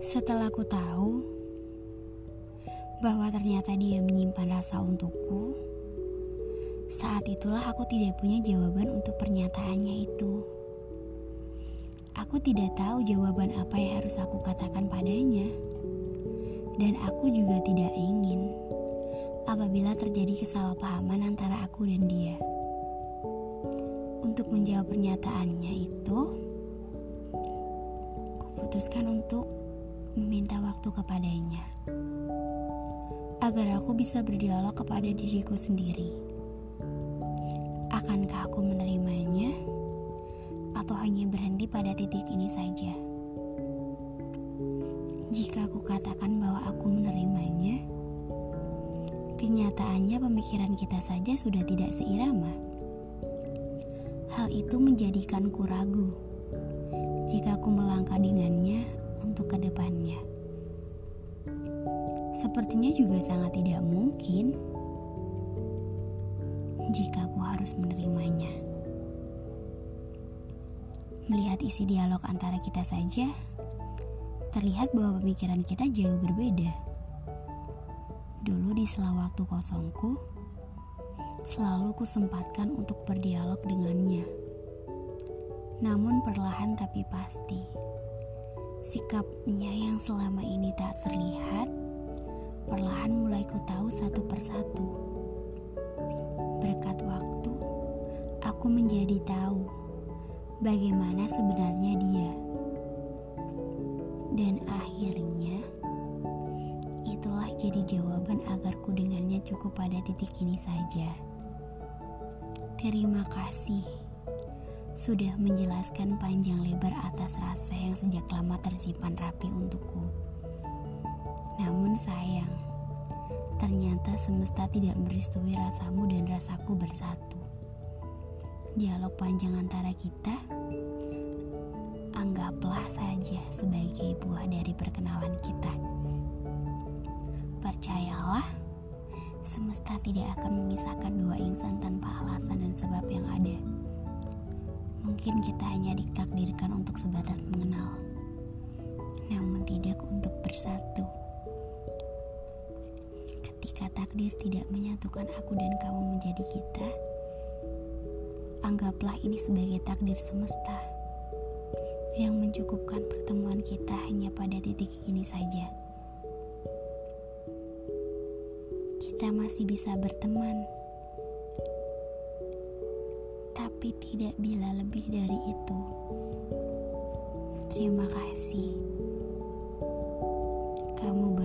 Setelah aku tahu bahwa ternyata dia menyimpan rasa untukku, saat itulah aku tidak punya jawaban untuk pernyataannya itu. Aku tidak tahu jawaban apa yang harus aku katakan padanya, dan aku juga tidak ingin apabila terjadi kesalahpahaman antara aku dan dia. Untuk menjawab pernyataannya itu, kuputuskan untuk meminta waktu kepadanya agar aku bisa berdialog kepada diriku sendiri. Akankah aku menerimanya atau hanya berhenti pada titik ini saja? Jika aku katakan bahwa aku menerimanya, kenyataannya pemikiran kita saja sudah tidak seirama. Hal itu menjadikanku ragu jika aku melangkah dengannya untuk ke depannya. Sepertinya juga sangat tidak mungkin jika aku harus menerimanya. Melihat isi dialog antara kita saja, terlihat bahwa pemikiran kita jauh berbeda. Dulu di sela waktu kosongku, selalu kusempatkan untuk berdialog dengannya. Namun perlahan tapi pasti Sikapnya yang selama ini tak terlihat, perlahan mulai ku tahu satu persatu. Berkat waktu, aku menjadi tahu bagaimana sebenarnya dia. Dan akhirnya, itulah jadi jawaban agar ku dengannya cukup pada titik ini saja. Terima kasih sudah menjelaskan panjang lebar atas rasa yang sejak lama tersimpan rapi untukku. Namun sayang, ternyata semesta tidak merestui rasamu dan rasaku bersatu. Dialog panjang antara kita anggaplah saja sebagai buah dari perkenalan kita. Percayalah, semesta tidak akan memisahkan dua insan tanpa alasan dan sebab yang ada. Mungkin kita hanya ditakdirkan untuk sebatas mengenal, namun tidak untuk bersatu. Ketika takdir tidak menyatukan aku dan kamu menjadi kita, anggaplah ini sebagai takdir semesta yang mencukupkan pertemuan kita hanya pada titik ini saja. Kita masih bisa berteman tapi tidak bila lebih dari itu. Terima kasih, kamu.